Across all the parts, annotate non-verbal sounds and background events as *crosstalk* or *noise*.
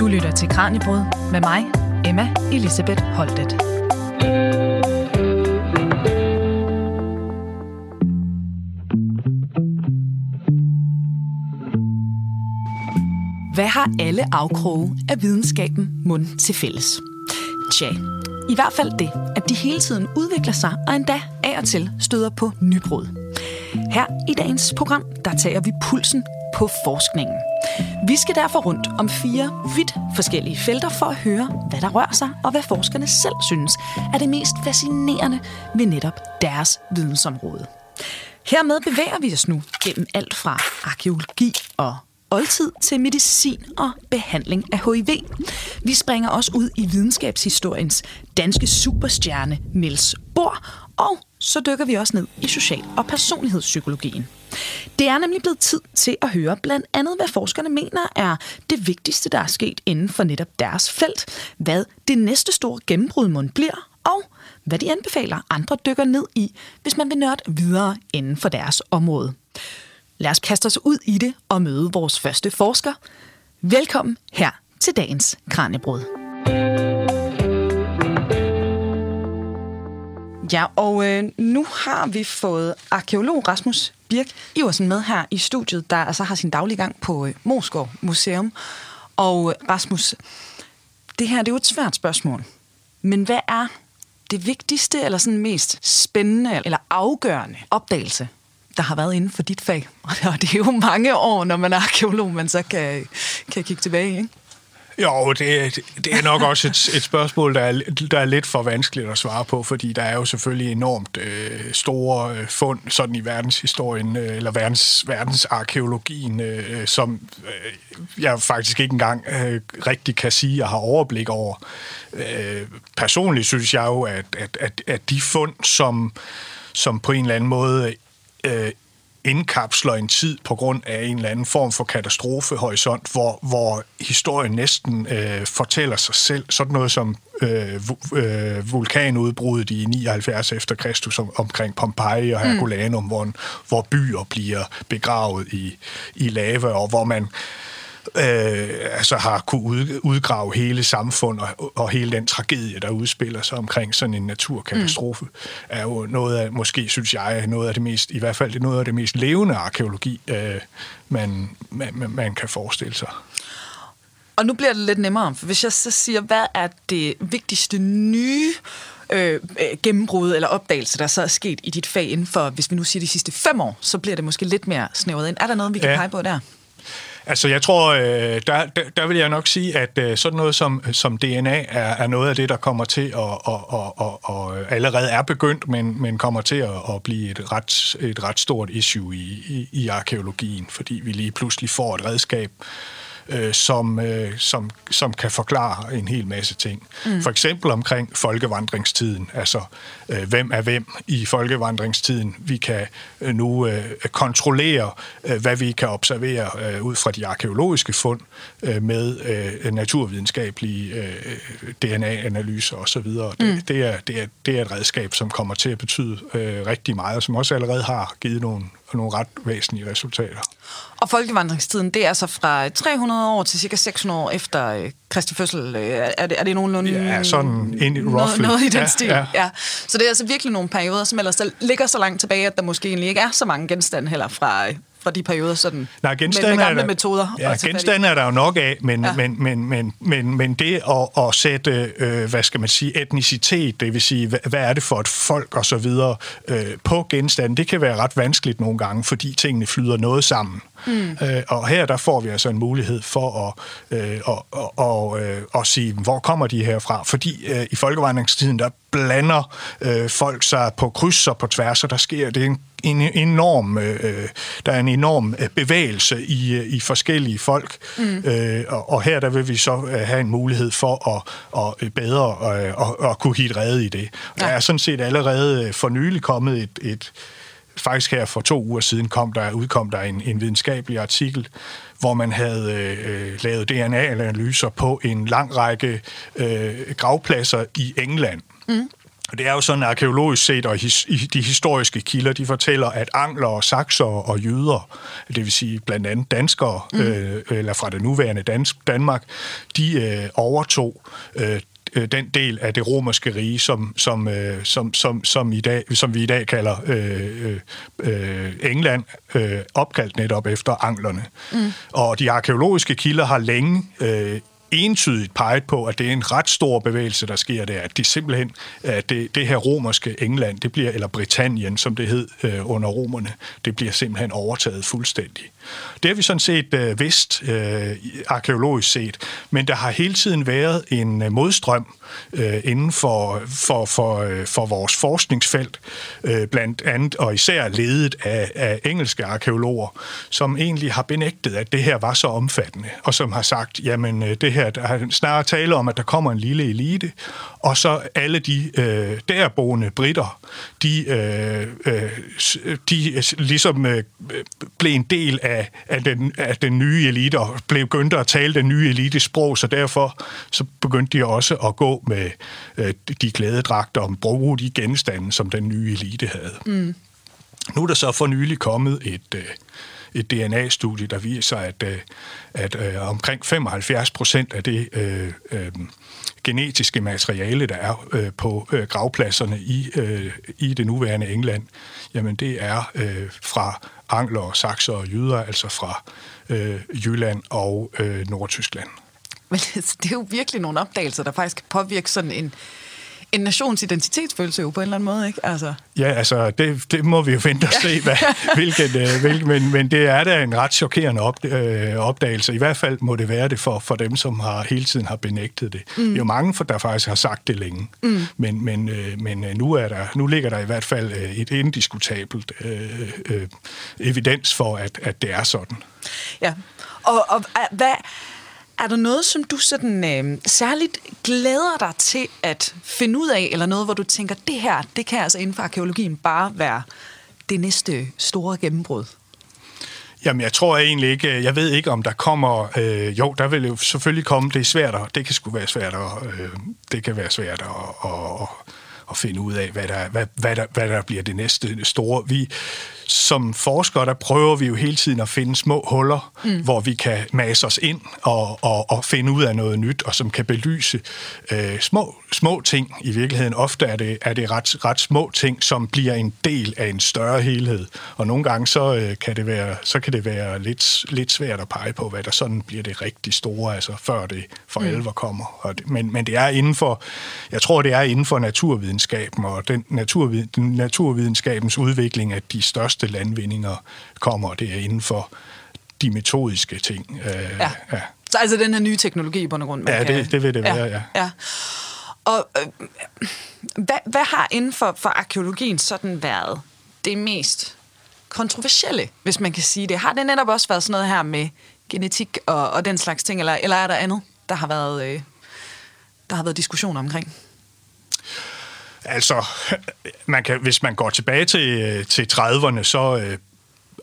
Du lytter til Kranjebrud med mig, Emma Elisabeth Holtet. Hvad har alle afkroge af videnskaben mund til fælles? Tja, i hvert fald det, at de hele tiden udvikler sig og endda af og til støder på nybrud. Her i dagens program, der tager vi pulsen på forskningen. Vi skal derfor rundt om fire vidt forskellige felter for at høre, hvad der rører sig, og hvad forskerne selv synes er det mest fascinerende ved netop deres vidensområde. Hermed bevæger vi os nu gennem alt fra arkeologi og oldtid til medicin og behandling af HIV. Vi springer også ud i videnskabshistoriens danske superstjerne Niels Bohr, og så dykker vi også ned i social- og personlighedspsykologien. Det er nemlig blevet tid til at høre blandt andet, hvad forskerne mener er det vigtigste, der er sket inden for netop deres felt, hvad det næste store gennembrud mund bliver, og hvad de anbefaler andre dykker ned i, hvis man vil nørde videre inden for deres område. Lad os kaste os ud i det og møde vores første forsker. Velkommen her til dagens Kranjebrud. Ja, og øh, nu har vi fået arkeolog Rasmus Birk Iversen med her i studiet, der altså har sin daglige gang på øh, Moskov Museum. Og øh, Rasmus, det her det er jo et svært spørgsmål. Men hvad er det vigtigste eller sådan mest spændende eller afgørende opdagelse, der har været inden for dit fag? *laughs* Og det er jo mange år, når man er arkeolog, man så kan, kan kigge tilbage, ikke? Jo, det, det er nok også et, et spørgsmål, der er, der er lidt for vanskeligt at svare på, fordi der er jo selvfølgelig enormt øh, store øh, fund sådan i verdenshistorien, øh, eller verdens, verdensarkeologien, øh, som øh, jeg faktisk ikke engang øh, rigtig kan sige, jeg har overblik over. Øh, personligt synes jeg jo, at, at, at, at de fund, som, som på en eller anden måde øh, indkapsler en tid på grund af en eller anden form for katastrofehorisont, hvor, hvor historien næsten øh, fortæller sig selv. Sådan noget som øh, øh, vulkanudbruddet i 79 efter Kristus om, omkring Pompeji og Herculaneum, mm. hvor, hvor byer bliver begravet i, i lava, og hvor man øh, altså har kunne ud, udgrave hele samfundet og, og hele den tragedie, der udspiller sig omkring sådan en naturkatastrofe, mm. er jo noget af, måske synes jeg, noget af det mest, i hvert fald noget af det mest levende arkeologi, øh, man, man, man kan forestille sig. Og nu bliver det lidt nemmere, for hvis jeg så siger, hvad er det vigtigste nye øh, gennembrud eller opdagelse, der så er sket i dit fag inden for, hvis vi nu siger de sidste fem år, så bliver det måske lidt mere snævret ind. Er der noget, vi kan ja. pege på der? Altså, jeg tror, øh, der, der, der vil jeg nok sige, at øh, sådan noget som, som DNA er, er noget af det, der kommer til at, og, og, og, og allerede er begyndt, men, men kommer til at, at blive et ret, et ret stort issue i, i, i arkeologien, fordi vi lige pludselig får et redskab, øh, som, øh, som, som kan forklare en hel masse ting. Mm. For eksempel omkring folkevandringstiden, altså øh, hvem er hvem i folkevandringstiden. Vi kan øh, nu øh, kontrollere, øh, hvad vi kan observere øh, ud fra de arkeologiske fund øh, med øh, naturvidenskabelige øh, DNA-analyser osv. Mm. Det, det, er, det, er, det er et redskab, som kommer til at betyde øh, rigtig meget, og som også allerede har givet nogle, nogle ret væsentlige resultater. Og folkevandringstiden, det er altså fra 300 år til cirka 600 år efter øh, Kristi fødsel. Øh, er det, er det nogenlunde... Ja, sådan in, roughly. Noget, noget i den ja, stil, ja. ja. Så det er altså virkelig nogle perioder, som ellers ligger så langt tilbage, at der måske egentlig ikke er så mange genstande heller fra, øh, fra de perioder sådan, Nej, med, med gamle er der, metoder. Ja, genstande er der jo nok af, men, ja. men, men, men, men, men det at, at sætte, øh, hvad skal man sige, etnicitet, det vil sige, hvad, hvad er det for et folk og så videre, øh, på genstande, det kan være ret vanskeligt nogle gange, fordi tingene flyder noget sammen. Mm. Øh, og her der får vi altså en mulighed for at, øh, og, og, og, øh, at sige, hvor kommer de her fra? Fordi øh, i folkevandringstiden, der blander øh, folk sig på kryds og på tværs, og der sker det en en enorm, øh, der er en enorm øh, bevægelse i, øh, i forskellige folk, mm. øh, og, og her der vil vi så øh, have en mulighed for at, at bedre øh, at, at kunne hit redde i det. Ja. Der er sådan set allerede for nylig kommet et, et faktisk her for to uger siden kom der, udkom der en, en videnskabelig artikel, hvor man havde øh, lavet DNA-analyser på en lang række øh, gravpladser i England. Mm Og det er jo sådan arkeologisk set, og his, de historiske kilder, de fortæller, at angler, sakser og jøder, det vil sige blandt andet danskere, mm. øh, eller fra det nuværende Dans, Danmark, de øh, overtog øh, øh, den del af det romerske rige, som, som, øh, som, som, som, i dag, som vi i dag kalder øh, øh, England, øh, opkaldt netop efter anglerne. Mm. Og de arkeologiske kilder har længe øh, entydigt peget på, at det er en ret stor bevægelse, der sker der. At det simpelthen, at det, det her romerske England, det bliver, eller Britannien, som det hed øh, under romerne, det bliver simpelthen overtaget fuldstændig. Det har vi sådan set øh, vidst øh, arkeologisk set, men der har hele tiden været en øh, modstrøm øh, inden for, for, for, øh, for vores forskningsfelt, øh, blandt andet og især ledet af, af engelske arkeologer, som egentlig har benægtet, at det her var så omfattende, og som har sagt, jamen øh, det her, der er snarere tale om, at der kommer en lille elite, og så alle de øh, derboende britter, de, øh, øh, de ligesom øh, blev en del af, af, den, af den nye elite, og blev begyndt at tale den nye elites sprog, så derfor så begyndte de også at gå med øh, de glædedragter og bruge de genstande, som den nye elite havde. Mm. Nu er der så for nylig kommet et... Øh, et DNA-studie, der viser, at, øh, at øh, omkring 75 procent af det øh, øh, genetiske materiale, der er øh, på øh, gravpladserne i, øh, i det nuværende England, jamen det er øh, fra angler, sakser og jyder, altså fra øh, Jylland og øh, Nordtyskland. Men *laughs* det er jo virkelig nogle opdagelser, der faktisk kan påvirke sådan en, en nations identitetsfølelse jo på en eller anden måde, ikke? Altså. Ja, altså, det, det må vi jo vente og se, hvad, hvilken, øh, hvilken, men, men det er da en ret chokerende op, øh, opdagelse. I hvert fald må det være det for, for dem, som har hele tiden har benægtet det. Mm. Det er jo mange, for der faktisk har sagt det længe. Mm. Men, men, øh, men øh, nu, er der, nu ligger der i hvert fald øh, et indiskutabelt øh, øh, evidens for, at, at det er sådan. Ja, og, og hvad er der noget, som du sådan øh, særligt glæder dig til at finde ud af, eller noget, hvor du tænker, det her, det kan altså inden for arkeologien bare være det næste store gennembrud? Jamen, jeg tror egentlig ikke, øh, jeg ved ikke, om der kommer, øh, jo, der vil jo selvfølgelig komme, det er svært, og det kan sgu være svært, og øh, det kan være svært at, at, at finde ud af, hvad der, hvad, hvad, der, hvad der bliver det næste store. Vi, som forskere, der prøver vi jo hele tiden at finde små huller, mm. hvor vi kan mase os ind og, og, og finde ud af noget nyt, og som kan belyse øh, små, små ting. I virkeligheden ofte er det, er det ret, ret små ting, som bliver en del af en større helhed. Og nogle gange så, øh, kan, det være, så kan det være lidt, lidt svært at pege på, hvad der sådan bliver det rigtig store, altså før det for mm. alvor kommer. Og det, men, men det er inden for, jeg tror, det er inden for naturvidenskaben, og den naturviden, naturvidenskabens udvikling af de største største landvindinger kommer, det er inden for de metodiske ting. Øh, ja. ja. Så altså den her nye teknologi på grund Ja, kan... det, det vil det ja, være, ja. ja. Og øh, hvad, hvad har inden for, for arkeologien sådan været det mest kontroversielle, hvis man kan sige det? Har det netop også været sådan noget her med genetik og, og den slags ting, eller, eller er der andet, der har været, øh, der har været diskussioner omkring? Altså, man kan, hvis man går tilbage til, til 30'erne, så øh,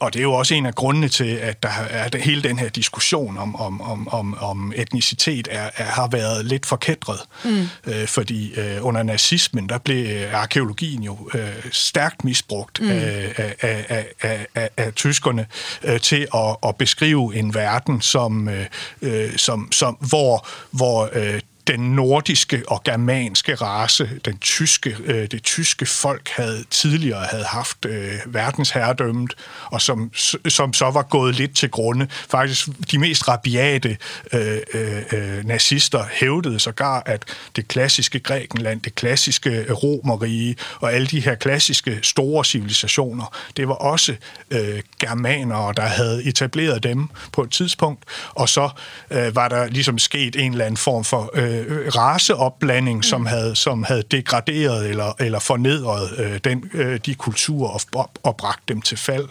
og det er jo også en af grundene til, at der er hele den her diskussion om, om, om, om, om etnicitet er, er, har været lidt forkædret. Mm. Øh, fordi øh, under nazismen, der blev arkeologien jo øh, stærkt misbrugt mm. af, af, af, af, af, af tyskerne øh, til at, at beskrive en verden, som, øh, øh som, som, hvor, hvor øh, den nordiske og germanske race, den tyske, øh, det tyske folk havde tidligere havde haft øh, verdensherredømmet, og som, som så var gået lidt til grunde. Faktisk de mest rabiate øh, øh, øh nazister hævdede sågar, at det klassiske Grækenland, det klassiske Romerige og alle de her klassiske store civilisationer, det var også øh, germanere, der havde etableret dem på et tidspunkt, og så øh, var der ligesom sket en eller anden form for øh, øh, raceopblanding, mm. som, havde, som havde degraderet eller, eller fornedret øh, den, øh, de kulturer og, og, og bragt dem til fald.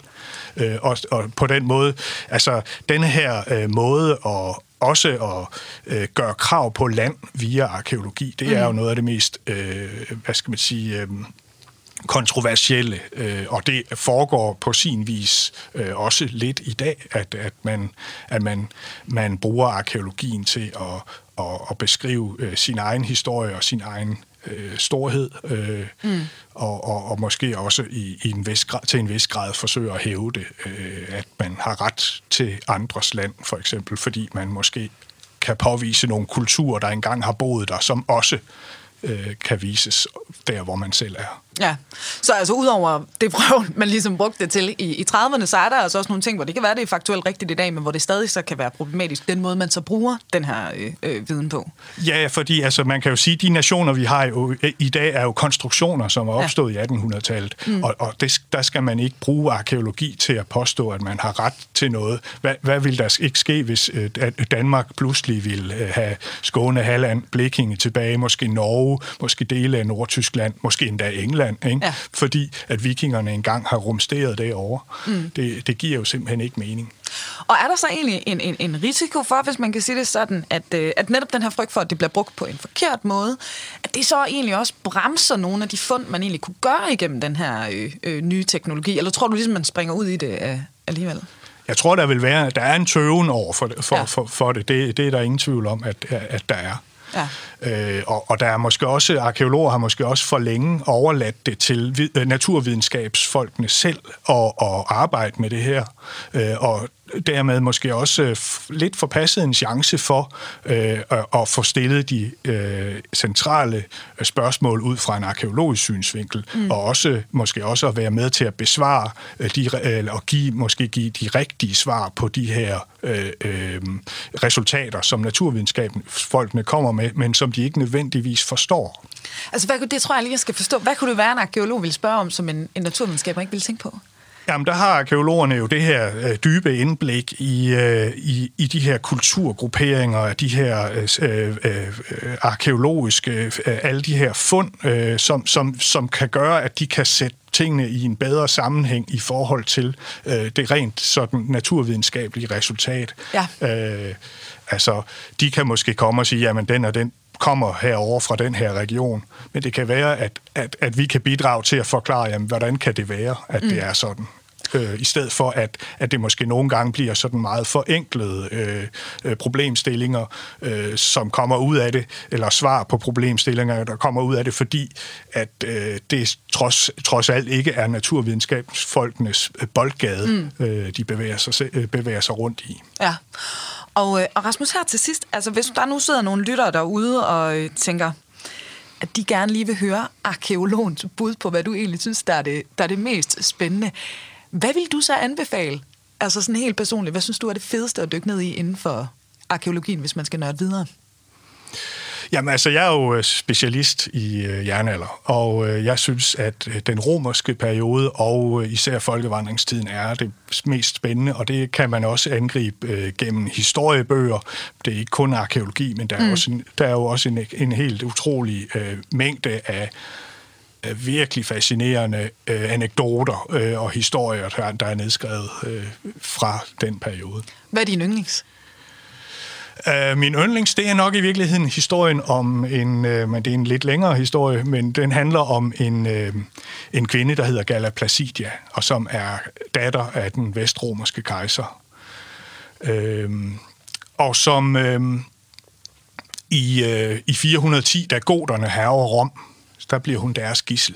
Øh, og, og på den måde, altså denne her øh, måde at også at øh, gøre krav på land via arkeologi, det er mm. jo noget af det mest, øh, hvad skal man sige... Øh, kontroversielle, øh, og det foregår på sin vis øh, også lidt i dag, at, at, man, at man, man bruger arkeologien til at, at, at beskrive øh, sin egen historie og sin egen øh, storhed, øh, mm. og, og, og måske også i, i en vis grad, til en vis grad forsøger at hæve det, øh, at man har ret til andres land, for eksempel, fordi man måske kan påvise nogle kulturer, der engang har boet der, som også øh, kan vises der, hvor man selv er. Ja, så altså udover det prøv, *laughs* man ligesom brugte det til i, i 30'erne, så er der altså også nogle ting, hvor det kan være, det er faktuelt rigtigt i dag, men hvor det stadig så kan være problematisk, den måde, man så bruger den her øh, øh, viden på. Ja, fordi altså, man kan jo sige, at de nationer, vi har jo, i dag, er jo konstruktioner, som er opstået ja. i 1800-tallet, mm. og, og det, der skal man ikke bruge arkeologi til at påstå, at man har ret til noget. Hvad, hvad vil der ikke ske, hvis øh, Danmark pludselig ville øh, have Skåne, Halland, Blikkinge tilbage, måske Norge, måske dele af Nordtyskland, måske endda England, England, ikke? Ja. fordi at vikingerne engang har rumsteret derovre. Mm. Det, det giver jo simpelthen ikke mening. Og er der så egentlig en, en, en risiko for, hvis man kan sige det sådan, at, øh, at netop den her frygt for, at det bliver brugt på en forkert måde, at det så egentlig også bremser nogle af de fund, man egentlig kunne gøre igennem den her øh, øh, nye teknologi? Eller tror du ligesom, man springer ud i det øh, alligevel? Jeg tror, der vil være, der er en tøven over for, for, ja. for, for det. det. Det er der ingen tvivl om, at, at der er. Ja. Øh, og, og der er måske også, arkeologer har måske også for længe overladt det til øh, naturvidenskabsfolkene selv at, at arbejde med det her. Øh, og dermed måske også øh, lidt forpasset en chance for øh, at få stillet de øh, centrale øh, spørgsmål ud fra en arkeologisk synsvinkel, mm. og også måske også at være med til at besvare øh, de, eller og give, måske give de rigtige svar på de her øh, øh, resultater, som naturvidenskaben folkene kommer med, men som de ikke nødvendigvis forstår. Altså, hvad, det tror jeg lige, jeg skal forstå. Hvad kunne det være, en arkeolog ville spørge om, som en, en naturvidenskaber ikke ville tænke på? Jamen, der har arkeologerne jo det her øh, dybe indblik i, øh, i, i de her kulturgrupperinger, de her øh, øh, arkeologiske, øh, alle de her fund, øh, som, som, som kan gøre, at de kan sætte tingene i en bedre sammenhæng i forhold til øh, det rent sådan naturvidenskabelige resultat. Ja. Øh, altså, de kan måske komme og sige, jamen den og den kommer herover fra den her region. Men det kan være, at, at, at vi kan bidrage til at forklare, jamen, hvordan kan det være, at mm. det er sådan øh, i stedet for at, at det måske nogle gange bliver sådan meget forenklede øh, øh, problemstillinger, øh, som kommer ud af det, eller svar på problemstillinger, der kommer ud af det, fordi at øh, det trods, trods alt ikke er naturvidenskabsfolkenes boldgade, mm. øh, de bevæger sig, øh, bevæger sig rundt i. Ja. Og, øh, og Rasmus, her til sidst, altså hvis der nu sidder nogle lyttere derude og øh, tænker, at de gerne lige vil høre arkeologens bud på, hvad du egentlig synes, der er det, der er det mest spændende. Hvad vil du så anbefale? Altså sådan helt personligt, hvad synes du er det fedeste at dykke ned i inden for arkeologien, hvis man skal nørde videre? Jamen altså, jeg er jo øh, specialist i øh, jernalder, og øh, jeg synes, at øh, den romerske periode og øh, især folkevandringstiden er det mest spændende, og det kan man også angribe øh, gennem historiebøger. Det er ikke kun arkeologi, men der er, mm. også en, der er jo også en, en helt utrolig øh, mængde af virkelig fascinerende øh, anekdoter øh, og historier, der, der er nedskrevet øh, fra den periode. Hvad er din yndlings? Uh, min yndlings, det er nok i virkeligheden historien om en, uh, men det er en lidt længere historie, men den handler om en, uh, en kvinde, der hedder Galla Placidia, og som er datter af den vestromerske kejser. Uh, og som uh, i, uh, i 410, da goderne herrer Rom, der bliver hun deres gissel.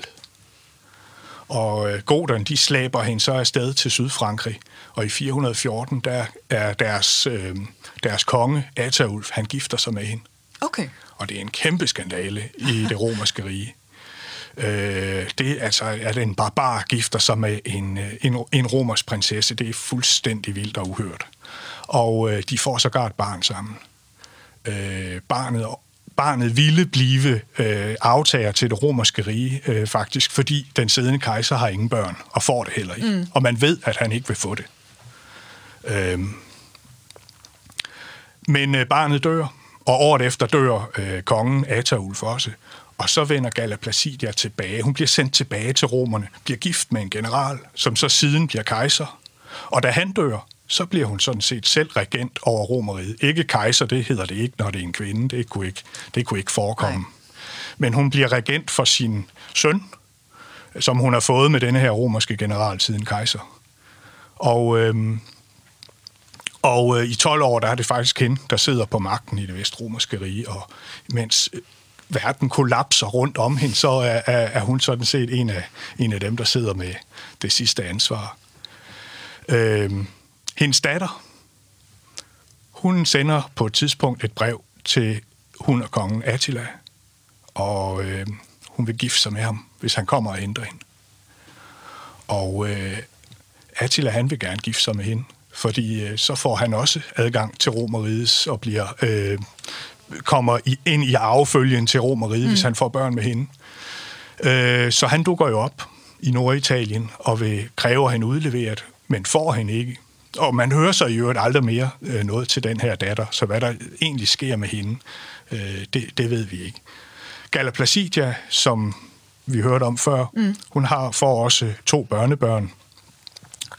Og øh, goderne, de slæber hende så afsted til Sydfrankrig. Og i 414, der er deres, øh, deres konge, Ataulf, han gifter sig med hende. Okay. Og det er en kæmpe skandale i *laughs* det romerske rige. Øh, det altså, at en barbar gifter sig med en, øh, en, en romersk prinsesse, det er fuldstændig vildt og uhørt. Og øh, de får sågar et barn sammen. Øh, barnet barnet ville blive øh, aftager til det romerske rige, øh, faktisk, fordi den siddende kejser har ingen børn, og får det heller ikke. Mm. Og man ved, at han ikke vil få det. Øh, men øh, barnet dør, og året efter dør øh, kongen Ataulf også. Og så vender Galla Placidia tilbage. Hun bliver sendt tilbage til romerne, bliver gift med en general, som så siden bliver kejser. Og da han dør, så bliver hun sådan set selv regent over romeriet. Ikke kejser, det hedder det ikke, når det er en kvinde. Det kunne ikke, det kunne ikke forekomme. Nej. Men hun bliver regent for sin søn, som hun har fået med denne her romerske general siden kejser. Og, øhm, og øh, i 12 år, der er det faktisk hende, der sidder på magten i det vestromerske rige, og mens øh, verden kollapser rundt om hende, så er, er, er hun sådan set en af, en af dem, der sidder med det sidste ansvar. Øh, hendes datter, hun sender på et tidspunkt et brev til hun og kongen Attila, og øh, hun vil gifte sig med ham, hvis han kommer og henter hende. Og øh, Attila, han vil gerne gifte sig med hende, fordi øh, så får han også adgang til Romeriet og bliver øh, kommer i, ind i arvefølgen til Romeriet, mm. hvis han får børn med hende. Øh, så han dukker jo op i Norditalien og vil kræve hende udleveret, men får hende ikke. Og man hører så i øvrigt aldrig mere øh, noget til den her datter, så hvad der egentlig sker med hende, øh, det, det ved vi ikke. Placidia, som vi hørte om før, mm. hun har får også to børnebørn,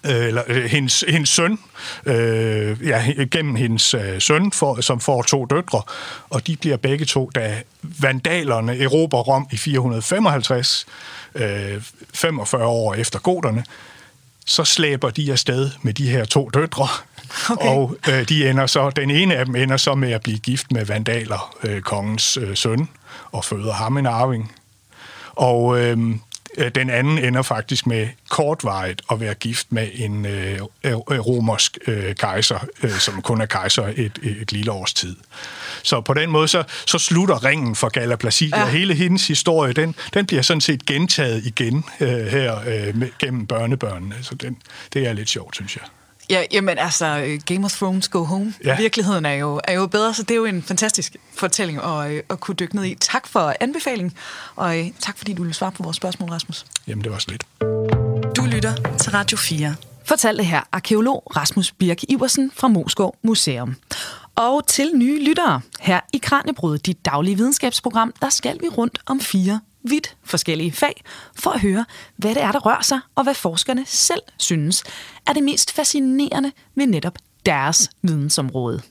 Øh, eller øh, hendes, hendes søn, øh, ja, gennem hendes øh, søn, for, som får to døtre, og de bliver begge to, da vandalerne erobrer Rom i 455, øh, 45 år efter goderne, så slæber de afsted med de her to døtre, okay. og øh, de ender så, den ene af dem ender så med at blive gift med Vandaler, øh, kongens øh, søn, og føder ham en arving. Og øh, den anden ender faktisk med kortvarigt at være gift med en øh, øh, romersk øh, kejser, øh, som kun er kejser et, et lille års tid. Så på den måde, så, så slutter ringen for Placidia. Ja. Hele hendes historie, den, den bliver sådan set gentaget igen øh, her øh, med, gennem børnebørnene. Så den, det er lidt sjovt, synes jeg. Ja, jamen altså, øh, Game of Thrones Go Home. Ja. Virkeligheden er jo, er jo bedre, så det er jo en fantastisk fortælling at, øh, at kunne dykke ned i. Tak for anbefalingen, og øh, tak fordi du ville svare på vores spørgsmål, Rasmus. Jamen, det var slet. Du lytter til Radio 4. Fortalte her arkeolog Rasmus Birk Iversen fra Moskov Museum. Og til nye lyttere, her i Kranjebrud, dit daglige videnskabsprogram, der skal vi rundt om fire vidt forskellige fag, for at høre, hvad det er, der rører sig, og hvad forskerne selv synes er det mest fascinerende ved netop deres vidensområde.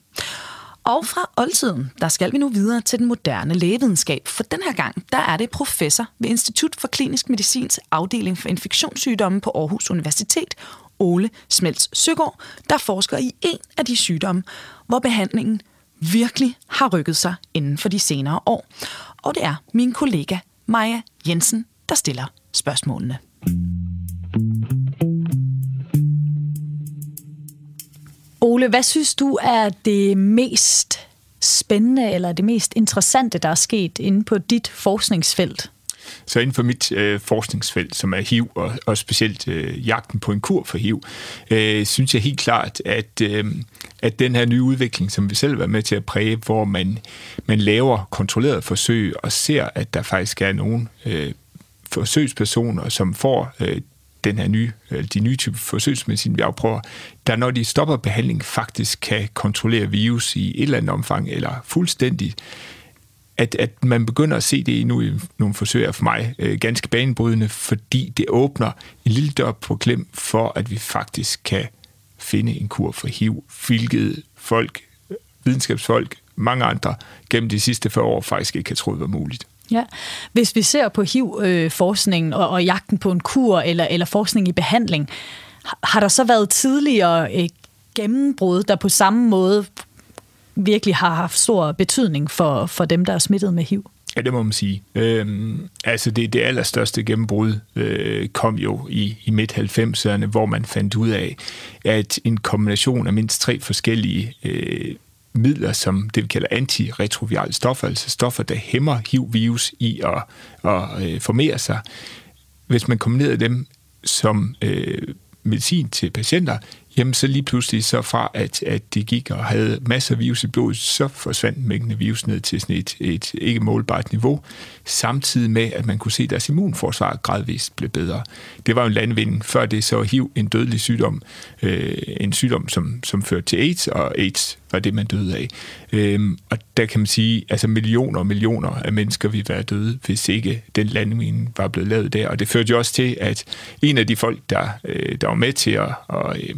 Og fra oldtiden, der skal vi nu videre til den moderne lægevidenskab, for den her gang, der er det professor ved Institut for Klinisk Medicins afdeling for infektionssygdomme på Aarhus Universitet, Ole Smelts Søgaard, der forsker i en af de sygdomme, hvor behandlingen virkelig har rykket sig inden for de senere år. Og det er min kollega Maja Jensen, der stiller spørgsmålene. Ole, hvad synes du er det mest spændende eller det mest interessante, der er sket inde på dit forskningsfelt? Så inden for mit øh, forskningsfelt, som er HIV, og, og specielt øh, jagten på en kur for HIV, øh, synes jeg helt klart, at, øh, at den her nye udvikling, som vi selv har med til at præge, hvor man, man laver kontrolleret forsøg og ser, at der faktisk er nogle øh, forsøgspersoner, som får øh, den her nye, øh, de nye type forsøgsmedicin, vi afprøver, der når de stopper behandling, faktisk kan kontrollere virus i et eller andet omfang, eller fuldstændig at, at man begynder at se det nu i nogle forsøg for mig øh, ganske banebrydende, fordi det åbner en lille dør på klem for, at vi faktisk kan finde en kur for HIV, hvilket folk, videnskabsfolk, mange andre gennem de sidste 40 år faktisk ikke har troet var muligt. Ja. Hvis vi ser på HIV-forskningen øh, og, og jagten på en kur eller, eller forskning i behandling, har der så været tidligere øh, gennembrud, der på samme måde virkelig har haft stor betydning for, for dem, der er smittet med HIV. Ja, det må man sige. Øhm, altså det, det allerstørste gennembrud øh, kom jo i, i midt-90'erne, hvor man fandt ud af, at en kombination af mindst tre forskellige øh, midler, som det vi kalder antiretrovirale stoffer, altså stoffer, der hæmmer HIV-virus i at, at øh, formere sig. Hvis man kombinerede dem som øh, medicin til patienter, jamen så lige pludselig så fra, at, at de gik og havde masser af virus i blodet, så forsvandt mængden af virus ned til sådan et, et ikke målbart niveau, samtidig med, at man kunne se, at deres immunforsvar gradvist blev bedre. Det var jo en landvinding. Før det så HIV en dødelig sygdom, øh, en sygdom, som, som førte til AIDS, og AIDS var det, man døde af. Øhm, og der kan man sige, altså millioner og millioner af mennesker ville være døde, hvis ikke den landvinding var blevet lavet der. Og det førte jo også til, at en af de folk, der, øh, der var med til at, og, øh,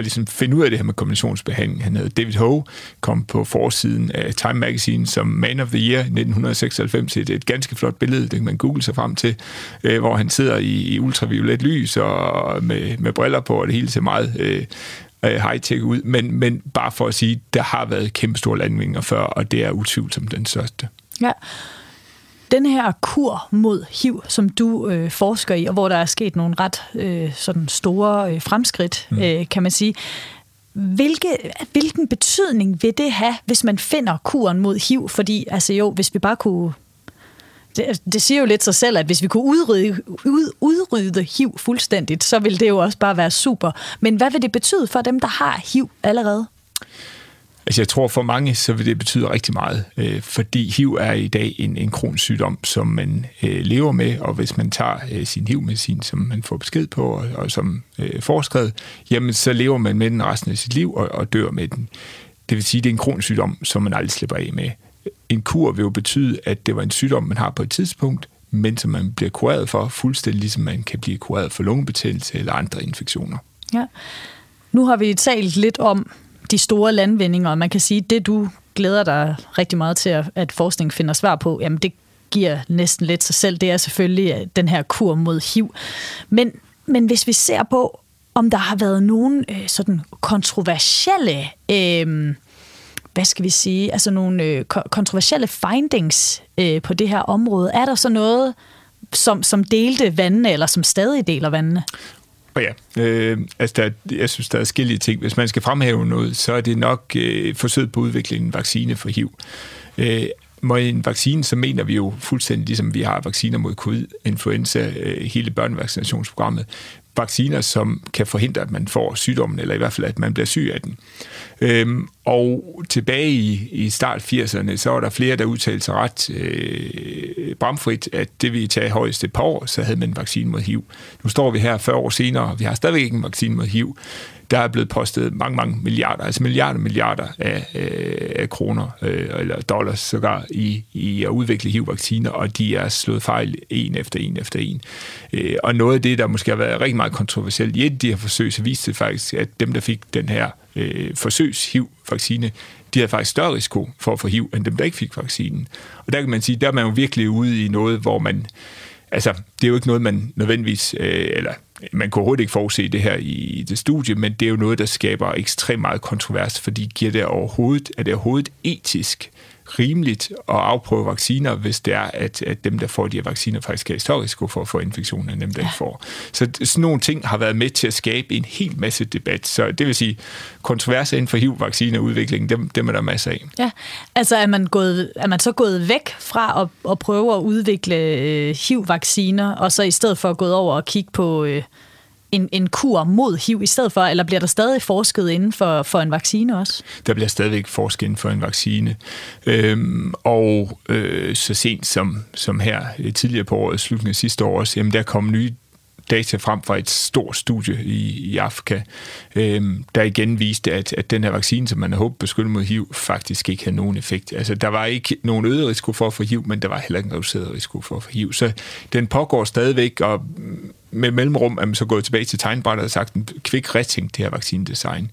og ligesom finde ud af det her med kombinationsbehandling. Han hedder David Ho, kom på forsiden af Time Magazine som Man of the Year 1996. Det er et ganske flot billede, det kan man google sig frem til, øh, hvor han sidder i, i ultraviolet lys og med, med briller på, og det hele ser meget øh, øh high-tech ud. Men, men bare for at sige, der har været kæmpe store landvindinger før, og det er utvivlsomt den største. Ja. Den her kur mod HIV, som du øh, forsker i, og hvor der er sket nogle ret øh, sådan store øh, fremskridt, mm. øh, kan man sige. Hvilke, hvilken betydning vil det have, hvis man finder kuren mod HIV? Fordi altså jo, hvis vi bare kunne det, det siger jo lidt sig selv, at hvis vi kunne udrydde, ud, udrydde HIV fuldstændigt, så ville det jo også bare være super. Men hvad vil det betyde for dem, der har HIV allerede? Altså jeg tror for mange, så vil det betyde rigtig meget, øh, fordi HIV er i dag en, en kronisk sygdom, som man øh, lever med, og hvis man tager øh, sin HIV-medicin, som man får besked på, og, og som øh, forskrevet, jamen så lever man med den resten af sit liv og, og dør med den. Det vil sige, at det er en kronisk sygdom, som man aldrig slipper af med. En kur vil jo betyde, at det var en sygdom, man har på et tidspunkt, men som man bliver kureret for, fuldstændig ligesom man kan blive kureret for lungebetændelse eller andre infektioner. Ja. Nu har vi talt lidt om de store landvindinger, og man kan sige, at det du glæder dig rigtig meget til, at forskning finder svar på, jamen det giver næsten lidt sig selv, det er selvfølgelig øh, den her kur mod HIV. Men, men hvis vi ser på, om der har været nogen øh, sådan kontroversielle øh, hvad skal vi sige, altså nogle øh, kontroversielle findings øh, på det her område. Er der så noget, som, som delte vandene, eller som stadig deler vandene? Og ja, øh, altså der, jeg synes, der er forskellige ting. Hvis man skal fremhæve noget, så er det nok øh, forsøget på at udvikle en vaccine for HIV. Øh, med en vaccine, så mener vi jo fuldstændig, ligesom vi har vacciner mod covid-influenza, øh, hele børnevaccinationsprogrammet, vacciner, som kan forhindre, at man får sygdommen, eller i hvert fald, at man bliver syg af den. Øhm, og tilbage i, i start 80'erne, så var der flere, der udtalte sig ret øh, bramfrit, at det ville tage højst et par år, så havde man en vaccine mod HIV. Nu står vi her 40 år senere, og vi har stadigvæk ikke en vaccine mod HIV der er blevet postet mange, mange milliarder, altså milliarder milliarder af, øh, af kroner, øh, eller dollars sågar, i, i at udvikle HIV-vacciner, og de er slået fejl en efter en efter en. Øh, og noget af det, der måske har været rigtig meget kontroversielt i et af de her forsøg, så viste det faktisk, at dem, der fik den her øh, forsøgs-HIV-vaccine, de havde faktisk større risiko for at få HIV, end dem, der ikke fik vaccinen. Og der kan man sige, der er man jo virkelig ude i noget, hvor man altså, det er jo ikke noget, man nødvendigvis, øh, eller man kunne overhovedet ikke forudse det her i det studie, men det er jo noget, der skaber ekstremt meget kontrovers, fordi giver det overhovedet, er det overhovedet etisk? Rimeligt at afprøve vacciner, hvis det er, at, at dem, der får de her vacciner, faktisk er i større risiko for at få infektionen, end dem, der ikke får. Så sådan nogle ting har været med til at skabe en hel masse debat. Så det vil sige, kontroverser inden for HIV-vaccineudviklingen, dem, dem er der masser af. Ja, altså er man, gået, er man så gået væk fra at, at prøve at udvikle øh, HIV-vacciner, og så i stedet for gået over og kigge på... Øh, en, en kur mod HIV i stedet for, eller bliver der stadig forsket inden for, for en vaccine også? Der bliver stadigvæk forsket inden for en vaccine. Øhm, og øh, så sent som, som her øh, tidligere på året, slutningen af sidste år også, jamen der kom nye data frem fra et stort studie i, i Afrika, øh, der igen viste, at, at den her vaccine, som man havde håbet beskyttet mod HIV, faktisk ikke havde nogen effekt. Altså, der var ikke nogen øget risiko for at få HIV, men der var heller ikke en reduceret risiko for at få HIV. Så den pågår stadigvæk, og med mellemrum er man så gået tilbage til tegnbrættet og sagt en kvik retting det her vaccinedesign.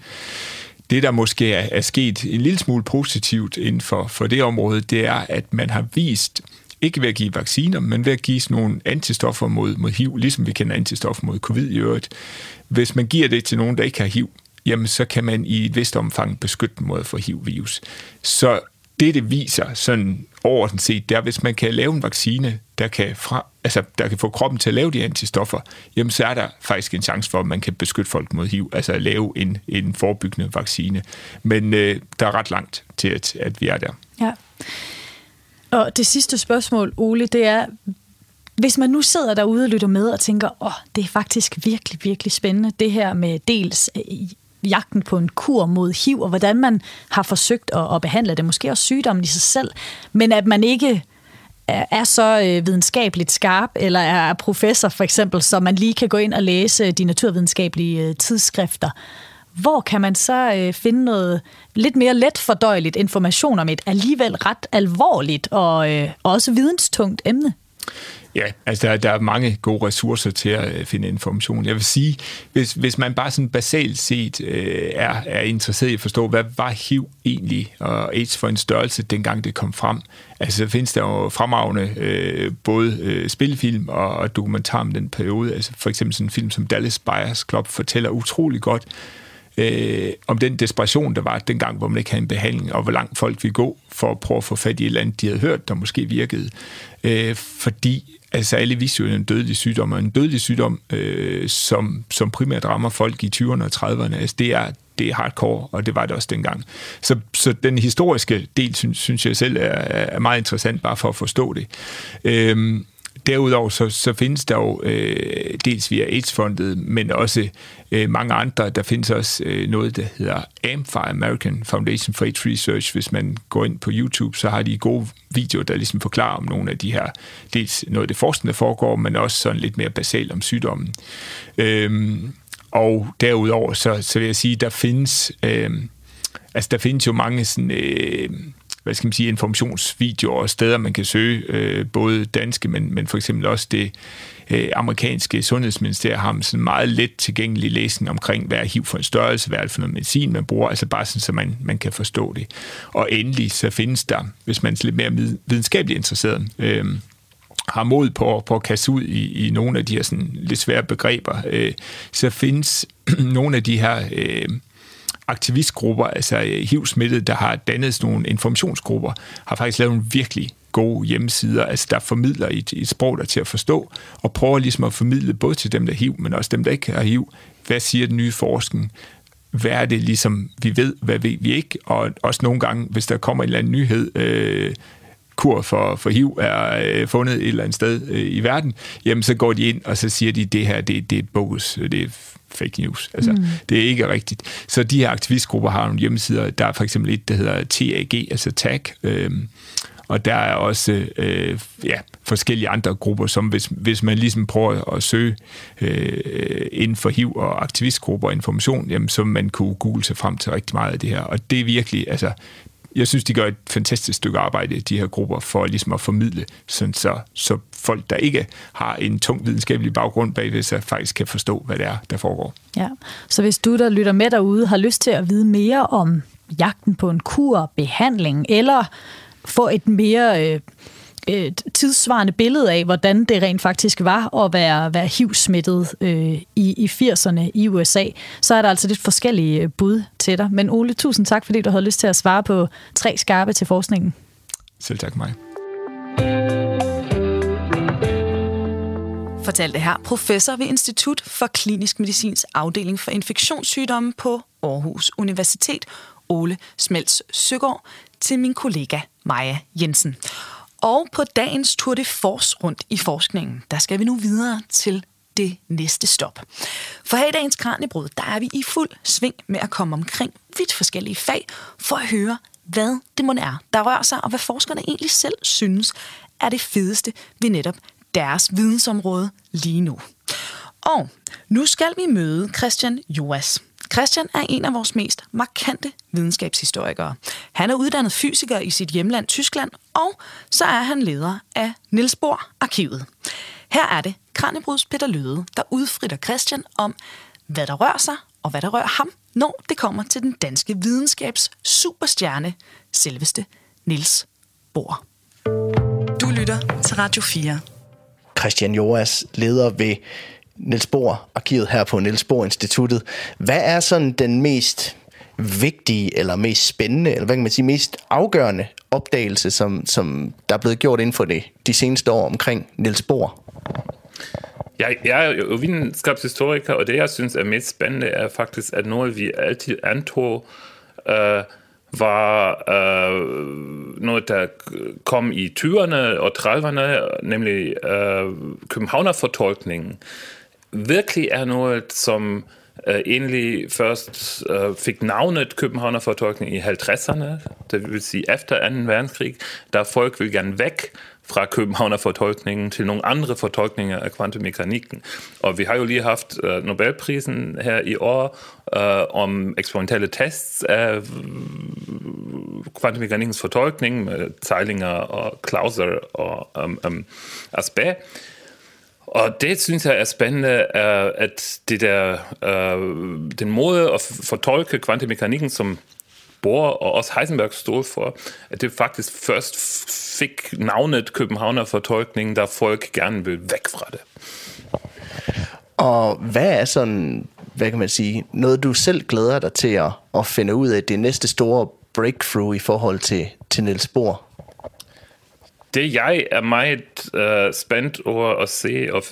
Det, der måske er, er sket en lille smule positivt inden for, for det område, det er, at man har vist, ikke ved at give vacciner, men ved at give sådan nogle antistoffer mod, mod HIV, ligesom vi kender antistoffer mod covid i øvrigt. Hvis man giver det til nogen, der ikke har HIV, jamen så kan man i et vist omfang beskytte dem mod at få HIV-virus. Så det, det viser sådan overordnet set, det er, hvis man kan lave en vaccine, der kan, fra, altså, der kan få kroppen til at lave de antistoffer, jamen så er der faktisk en chance for, at man kan beskytte folk mod HIV, altså at lave en, en forebyggende vaccine. Men øh, der er ret langt til, at, at vi er der. Ja. Og det sidste spørgsmål, Ole, det er, hvis man nu sidder derude og lytter med og tænker, åh, oh, det er faktisk virkelig, virkelig spændende, det her med dels øh, jagten på en kur mod HIV, og hvordan man har forsøgt at, at behandle det, måske også sygdommen i sig selv, men at man ikke er så øh, videnskabeligt skarp, eller er professor for eksempel, så man lige kan gå ind og læse de naturvidenskabelige øh, tidsskrifter. Hvor kan man så øh, finde noget lidt mere let fordøjeligt information om et alligevel ret alvorligt og øh, også videnstungt emne? Ja, altså der, der er mange gode ressourcer til at øh, finde information. Jeg vil sige, hvis, hvis man bare sådan basalt set øh, er, er interesseret i at forstå, hvad var HIV egentlig, og AIDS for en størrelse, dengang det kom frem, altså så findes der jo fremragende øh, både øh, spilfilm og, og dokumentar om den periode. Altså for eksempel sådan en film som Dallas Buyers Club fortæller utrolig godt, øh, om den desperation, der var dengang, hvor man ikke havde en behandling, og hvor langt folk ville gå for at prøve at få fat i et eller andet, de havde hørt, der måske virkede. Øh, fordi altså alle vidste jo, en dødelig sygdom, og en dødelig sygdom, øh, som, som primært rammer folk i 20'erne og 30'erne, altså det er, det er hardcore, og det var det også dengang. Så, så den historiske del, synes, synes jeg selv, er, er meget interessant, bare for at forstå det. Øh, Derudover så, så findes der jo øh, dels via AIDS-fondet, men også øh, mange andre. Der findes også øh, noget, der hedder AMFA, American Foundation for AIDS Research. Hvis man går ind på YouTube, så har de gode videoer, der ligesom forklarer om nogle af de her, dels noget af det forskning, der foregår, men også sådan lidt mere basalt om sygdommen. Øhm, og derudover, så, så vil jeg sige, der findes, øh, altså der findes jo mange sådan... Øh, hvad skal man sige, informationsvideoer og steder, man kan søge, øh, både danske, men, men for eksempel også det øh, amerikanske sundhedsministerium har sådan meget let tilgængelig læsning omkring, hvad er HIV for en størrelse, hvad er det for noget medicin, man bruger, altså bare sådan, så man, man kan forstå det. Og endelig så findes der, hvis man er lidt mere videnskabeligt interesseret, øh, har mod på, på at kaste ud i, i nogle af de her sådan lidt svære begreber, øh, så findes *clears throat* nogle af de her øh, aktivistgrupper, altså øh, HIV-smittede, der har dannet sådan nogle informationsgrupper, har faktisk lavet nogle virkelig gode hjemmesider, altså der formidler i et, et sprog, der er til at forstå, og prøver ligesom at formidle både til dem, der er HIV, men også dem, der ikke har HIV, hvad siger den nye forskning, hvad er det ligesom, vi ved, hvad ved vi ikke, og også nogle gange, hvis der kommer en eller anden nyhed, øh, kur for, for HIV er øh, fundet et eller andet sted øh, i verden, jamen så går de ind, og så siger de, det her, det, det er bogus, øh, det er fake news. Altså, mm. det er ikke rigtigt. Så de her aktivistgrupper har nogle hjemmesider. Der er for eksempel et, der hedder TAG, altså TAG, øh, og der er også øh, ja, forskellige andre grupper, som hvis, hvis man ligesom prøver at søge øh, inden for HIV og aktivistgrupper og information, jamen, så man kunne google sig frem til rigtig meget af det her. Og det er virkelig, altså, jeg synes, de gør et fantastisk stykke arbejde, de her grupper, for ligesom at formidle, sådan så, så folk, der ikke har en tung videnskabelig baggrund bagved sig, faktisk kan forstå, hvad det er, der foregår. Ja, så hvis du, der lytter med derude, har lyst til at vide mere om jagten på en kur, behandling, eller få et mere øh, et tidsvarende billede af, hvordan det rent faktisk var at være, være HIV-smittet øh, i, i 80'erne i USA, så er der altså lidt forskellige øh, bud til dig. Men Ole, tusind tak, fordi du havde lyst til at svare på tre skarpe til forskningen. Selv tak mig. Fortalte her professor ved Institut for Klinisk Medicins afdeling for infektionssygdomme på Aarhus Universitet, Ole Smelts Søgaard, til min kollega Maja Jensen. Og på dagens Tour de Force rundt i forskningen, der skal vi nu videre til det næste stop. For her i dagens Kranjebrud, der er vi i fuld sving med at komme omkring vidt forskellige fag, for at høre, hvad det må er, der rører sig, og hvad forskerne egentlig selv synes er det fedeste ved netop deres vidensområde lige nu. Og nu skal vi møde Christian Joas. Christian er en af vores mest markante videnskabshistorikere. Han er uddannet fysiker i sit hjemland Tyskland, og så er han leder af Niels Bohr Arkivet. Her er det Kranjebruds Peter Løde, der udfritter Christian om, hvad der rører sig og hvad der rører ham, når det kommer til den danske videnskabs superstjerne, selveste Niels Bohr. Du lytter til Radio 4. Christian Joas, leder ved Niels Bohr arkivet her på Niels Bohr Instituttet. Hvad er sådan den mest vigtige, eller mest spændende, eller hvad kan man sige, mest afgørende opdagelse, som, som der er blevet gjort inden for det, de seneste år omkring Niels Bohr? Ja, jeg er jo videnskabshistoriker, og det jeg synes er mest spændende er faktisk, at noget vi altid antog, øh, var øh, noget, der kom i 20'erne og 30'erne, nemlig øh, Københavner-fortolkningen virkelig er noget, som øh, egentlig først øh, fik navnet Københavner-fortolkning i 50'erne, det vil sige efter 2. verdenskrig, da folk vil gerne væk fra Københavner-fortolkningen til nogle andre fortolkninger af kvantemekanikken. Og vi har jo lige haft uh, Nobelprisen her i år uh, om eksperimentelle tests af kvantemekanikkens fortolkning med Zeilinger og Clauser og um, um, Asbæ. Og det synes jeg er spændende, at det der, øh, den måde at fortolke kvantemekanikken, som Bohr og også Heisenberg stod for, at det faktisk først fik navnet Københavner fortolkningen, der folk gerne vil væk fra det. Og hvad er sådan hvad kan man sige, noget du selv glæder dig til at, at finde ud af det næste store breakthrough i forhold til, til Niels Bohr? Det jeg er meget uh, spændt over at se, og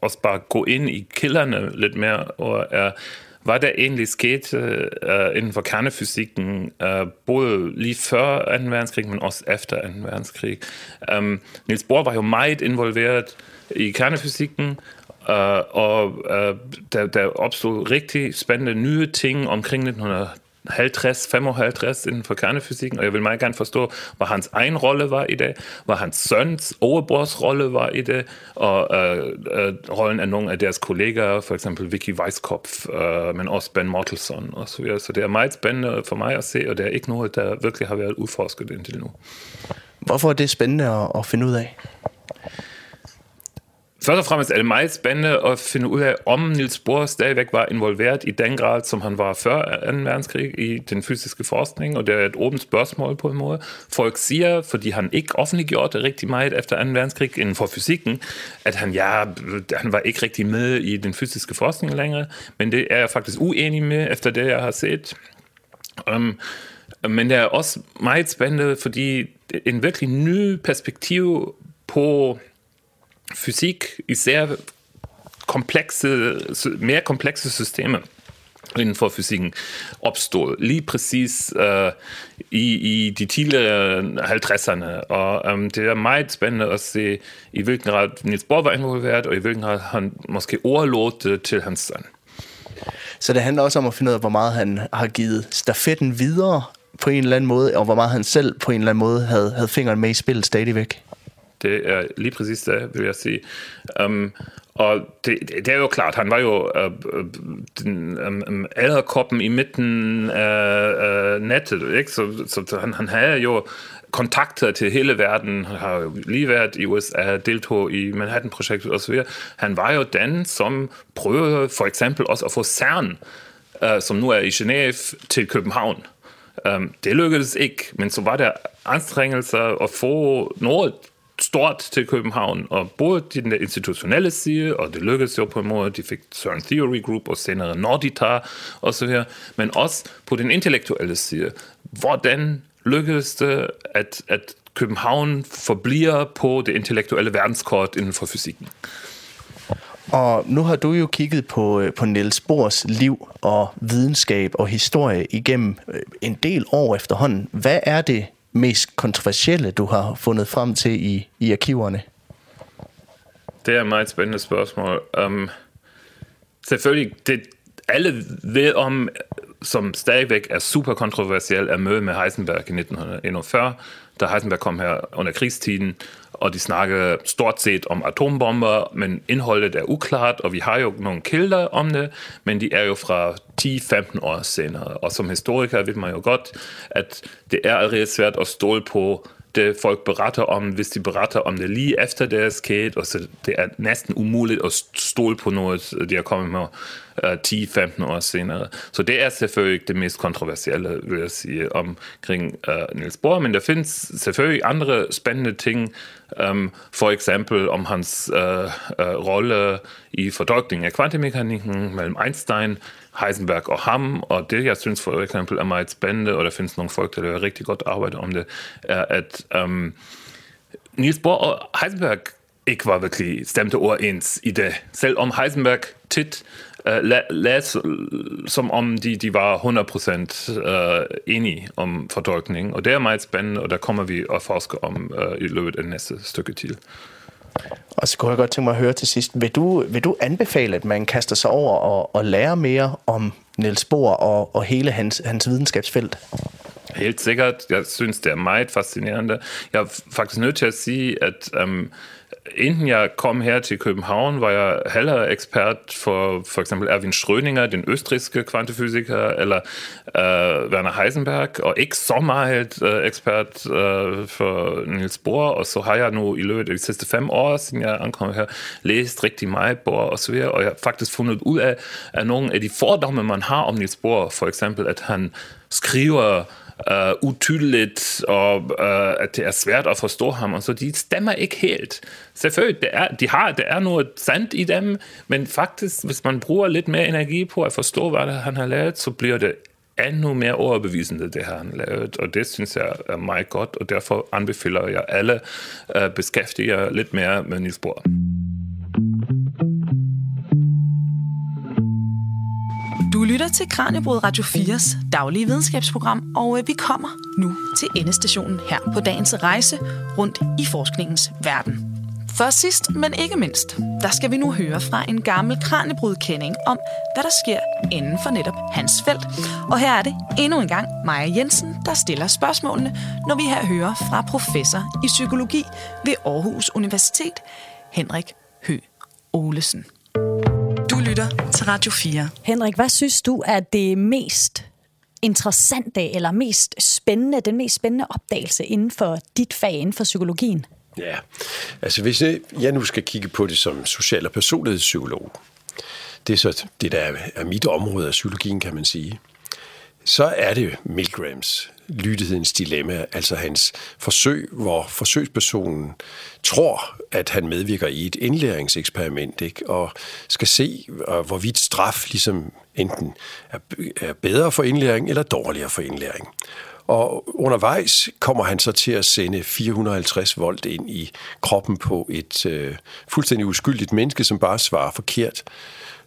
også bare gå ind i kilderne lidt mere, og er, hvad der egentlig skete uh, inden for kernefysikken, uh, både lige før 2. verdenskrig, men også efter 2. verdenskrig. Um, Niels Bohr var jo meget involveret i kernefysikken, uh, og uh, der, der opstod rigtig spændende nye ting omkring 1900 50, 55 inden for kernefysikken, og jeg vil meget gerne forstå, hvad hans egen rolle var i det, hvad hans søns overbrors rolle var i det, og øh, øh, rollen af nogle af deres kollegaer, for eksempel Vicky Weisskopf, øh, men også Ben Mortelson og så videre. Så det er meget spændende for mig at se, og det er ikke noget, der virkelig har været udforsket indtil nu. Hvorfor er det spændende at, at finde ud af? Først og fremmest er det meget spændende at finde ud af, om Niels Bohr stadigvæk var involveret i den grad, som han var før 2. verdenskrig i den fysiske forskning, og det er et åbent spørgsmål på en måde. Folk siger, fordi han ikke offentliggjorde det rigtig meget efter 2. verdenskrig inden for fysikken, at han, ja, han var ikke rigtig med i den fysiske forskning længere, men det er jeg faktisk uenig med, efter det, jeg har set. Um, men det er også meget spændende, fordi en virkelig ny perspektiv på Physik ist sehr komplexe, komplekse Systeme in for fysikken opstod lige præcis uh, i, i de tidligere øh, 50'erne. Og um, det er meget spændende at se, i hvilken grad Niels Bohr var involveret, og i hvilken grad han måske overlod det til hans søn. Så det handler også om at finde ud af, hvor meget han har givet stafetten videre på en eller anden måde, og hvor meget han selv på en eller anden måde havde, havde fingeren med i spillet stadigvæk. Det er lige præcis det, vil jeg sige. Um, og det, det er jo klart, han var jo uh, den um, æderkoppen i midten af øh, nettet, ikke? Så, så han, han havde jo kontakter til hele verden, han har jo lige været i USA, deltog i Manhattan-projektet osv. Han var jo den, som prøvede for eksempel også at få CERN, øh, som nu er i Genève, til København. Um, det lykkedes ikke, men så var der anstrengelser at få noget stort til København, og både den institutionelle side, og det lykkedes jo på en måde, de fik CERN Theory Group og senere Nordita og så videre, men også på den intellektuelle side. Hvordan lykkedes det, at, at København forbliver på det intellektuelle verdenskort inden for fysikken? Og nu har du jo kigget på, øh, på Niels Bohrs liv og videnskab og historie igennem øh, en del år efterhånden. Hvad er det, mest kontroversielle, du har fundet frem til i, i arkiverne? Det er et meget spændende spørgsmål. Um, selvfølgelig, det alle ved om, som stadigvæk er super kontroversiel, er mødet med Heisenberg i 1941, da Heisenberg kom her under krigstiden, og de snakker stort set om atombomber, men indholdet er uklart, og vi har jo nogle kilder om det, men de er jo fra 10-15 år senere. Og som historiker ved man jo godt, at det er allerede svært at stole på det folk beretter om, hvis de beretter om det lige efter det er sket, og så det er næsten umuligt at stole på noget, de er kommet med øh, 10-15 år senere. Så det er selvfølgelig det mest kontroversielle, vil jeg sige, omkring uh, Niels Bohr, men der findes selvfølgelig andre spændende ting, um, for eksempel om hans uh, uh, rolle i fordolkningen af kvantemekanikken mellem Einstein Heisenberg og ham, og det jeg synes for eksempel er meget spændende, og der findes nogle folk, der gør rigtig godt arbejde om det, er at um, Niels Bohr og Heisenberg ikke var virkelig stemte overens i det. Selv om Heisenberg tit uh, læs, som om de, de var 100% uh, enige om fortolkning, og det er meget spændende, og der kommer vi at forske om uh, i løbet af næste stykke tid. Og så kunne jeg godt tænke mig at høre til sidst, vil du, vil du anbefale, at man kaster sig over og, og lære mere om Niels Bohr og, og hele hans, hans videnskabsfelt? Helt sikkert. Jeg synes, det er meget fascinerende. Jeg er faktisk nødt til at sige, at um, inden jeg kom her til København, var jeg heller ekspert for for eksempel Erwin Schrödinger, den østrigske kvantefysiker, eller uh, Werner Heisenberg, og ikke så meget uh, ekspert uh, for Niels Bohr, og så har jeg nu i løbet af de sidste fem år, siden jeg ankom her, læst rigtig meget Bohr og så videre, og jeg har faktisk fundet ud af, at nogle af de fordomme, man har om Niels Bohr, for eksempel, at han skriver øh, utydeligt, og øh, at det er svært at forstå ham, og så de stemmer ikke helt. Selvfølgelig, det er, de har, det er noget sandt i dem, men faktisk, hvis man bruger lidt mere energi på at forstå, hvad han har lavet, så bliver det endnu mere overbevisende, det har han lavet, og det synes jeg er meget godt, og derfor anbefaler jeg alle øh, beskæftiger lidt mere med Niels Bohr. Du lytter til Kranjebrud Radio 4's daglige videnskabsprogram, og øh, vi kommer nu til endestationen her på dagens rejse rundt i forskningens verden. For sidst, men ikke mindst, der skal vi nu høre fra en gammel kranjebrudkending om, hvad der sker inden for netop hans felt. Og her er det endnu en gang Maja Jensen, der stiller spørgsmålene, når vi her hører fra professor i psykologi ved Aarhus Universitet, Henrik Hø Olesen. Lytter til Radio 4. Henrik, hvad synes du er det mest interessante eller mest spændende, den mest spændende opdagelse inden for dit fag, inden for psykologien? Ja, altså hvis jeg nu skal kigge på det som social- og personlighedspsykolog, det er så det, der er mit område af psykologien, kan man sige, så er det Milgrams lydighedens dilemma, altså hans forsøg, hvor forsøgspersonen tror, at han medvirker i et indlæringseksperiment, ikke? og skal se, øh, hvorvidt straf ligesom enten er bedre for indlæring eller dårligere for indlæring. Og undervejs kommer han så til at sende 450 volt ind i kroppen på et øh, fuldstændig uskyldigt menneske, som bare svarer forkert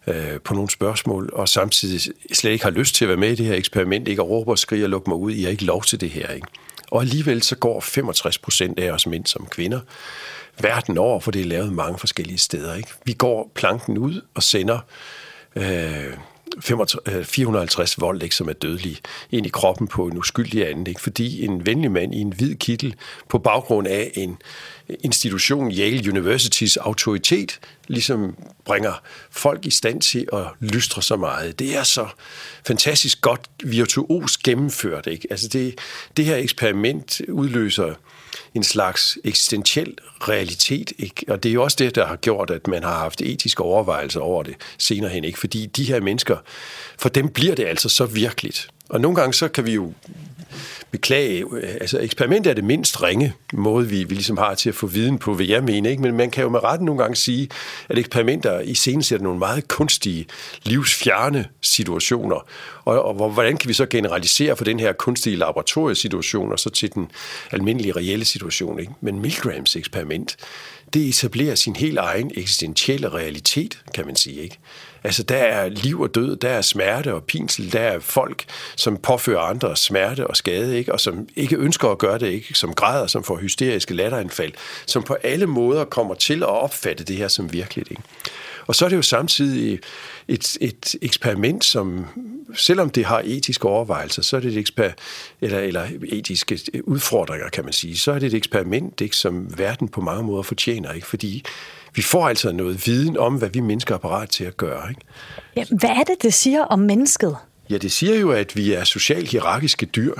øh, på nogle spørgsmål, og samtidig slet ikke har lyst til at være med i det her eksperiment, ikke at råbe og skrige og lukke mig ud, I har ikke lov til det her. Ikke? Og alligevel så går 65 procent af os mænd som kvinder verden over, for det er lavet mange forskellige steder. Ikke? Vi går planken ud og sender øh, 450 øh, volt, ikke, som er dødelig, ind i kroppen på en uskyldig anden. Ikke? Fordi en venlig mand i en hvid kittel på baggrund af en institution, Yale Universitys autoritet, ligesom bringer folk i stand til at lystre så meget. Det er så fantastisk godt virtuos gennemført. Ikke? Altså det, det her eksperiment udløser en slags eksistentiel realitet. Ikke? Og det er jo også det, der har gjort, at man har haft etiske overvejelser over det senere hen. Ikke? Fordi de her mennesker, for dem bliver det altså så virkeligt. Og nogle gange så kan vi jo beklage, øh, altså eksperimentet er det mindst ringe måde, vi, vi ligesom har til at få viden på, hvad jeg mener, ikke? men man kan jo med retten nogle gange sige, at eksperimenter i scenen sætter nogle meget kunstige, livsfjerne situationer, og, og hvordan kan vi så generalisere for den her kunstige laboratoriesituation og så til den almindelige reelle situation. Ikke? Men Milgrams eksperiment, det etablerer sin helt egen eksistentielle realitet, kan man sige. ikke. Altså, der er liv og død, der er smerte og pinsel, der er folk, som påfører andre smerte og skade, ikke? og som ikke ønsker at gøre det, ikke? som græder, som får hysteriske latteranfald, som på alle måder kommer til at opfatte det her som virkeligt. Ikke? Og så er det jo samtidig et, et eksperiment, som selvom det har etiske overvejelser, så er det et eksper, eller, eller etiske udfordringer, kan man sige, så er det et eksperiment, ikke, som verden på mange måder fortjener, ikke? fordi vi får altså noget viden om, hvad vi mennesker er parat til at gøre. Ikke? Ja, hvad er det, det siger om mennesket? Ja, det siger jo, at vi er socialt hierarkiske dyr.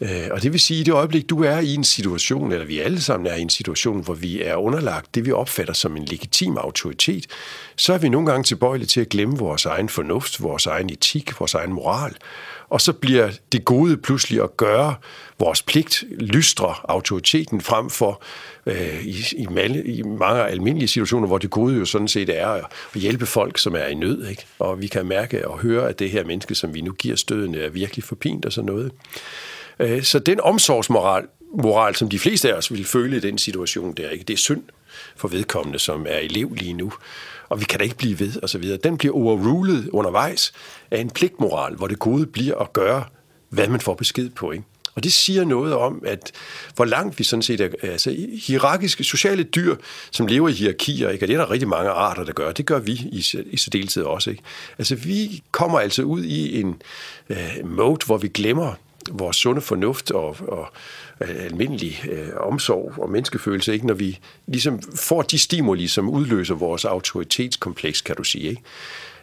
Øh, og det vil sige, at i det øjeblik, du er i en situation, eller vi alle sammen er i en situation, hvor vi er underlagt det, vi opfatter som en legitim autoritet, så er vi nogle gange tilbøjelige til at glemme vores egen fornuft, vores egen etik, vores egen moral. Og så bliver det gode pludselig at gøre vores pligt, lystre autoriteten frem for øh, i, i, mange, i mange almindelige situationer, hvor det gode jo sådan set er at hjælpe folk, som er i nød. Ikke? Og vi kan mærke og høre, at det her menneske, som vi nu giver stødende, er virkelig forpint og sådan noget. Øh, så den omsorgsmoral, moral, som de fleste af os vil føle i den situation, der, ikke? det er synd for vedkommende, som er elev lige nu. Og vi kan da ikke blive ved, og så videre. Den bliver overrulet undervejs af en pligtmoral, hvor det gode bliver at gøre, hvad man får besked på. Ikke? Og det siger noget om, at hvor langt vi sådan set er, altså hierarkiske sociale dyr, som lever i hierarkier, ikke? og det er der rigtig mange arter, der gør, det gør vi i, i særdeleshed også. Ikke? Altså vi kommer altså ud i en øh, mode, hvor vi glemmer vores sunde fornuft og, og almindelig øh, omsorg og menneskefølelse, ikke? når vi ligesom får de stimuli, som udløser vores autoritetskompleks, kan du sige. Ikke?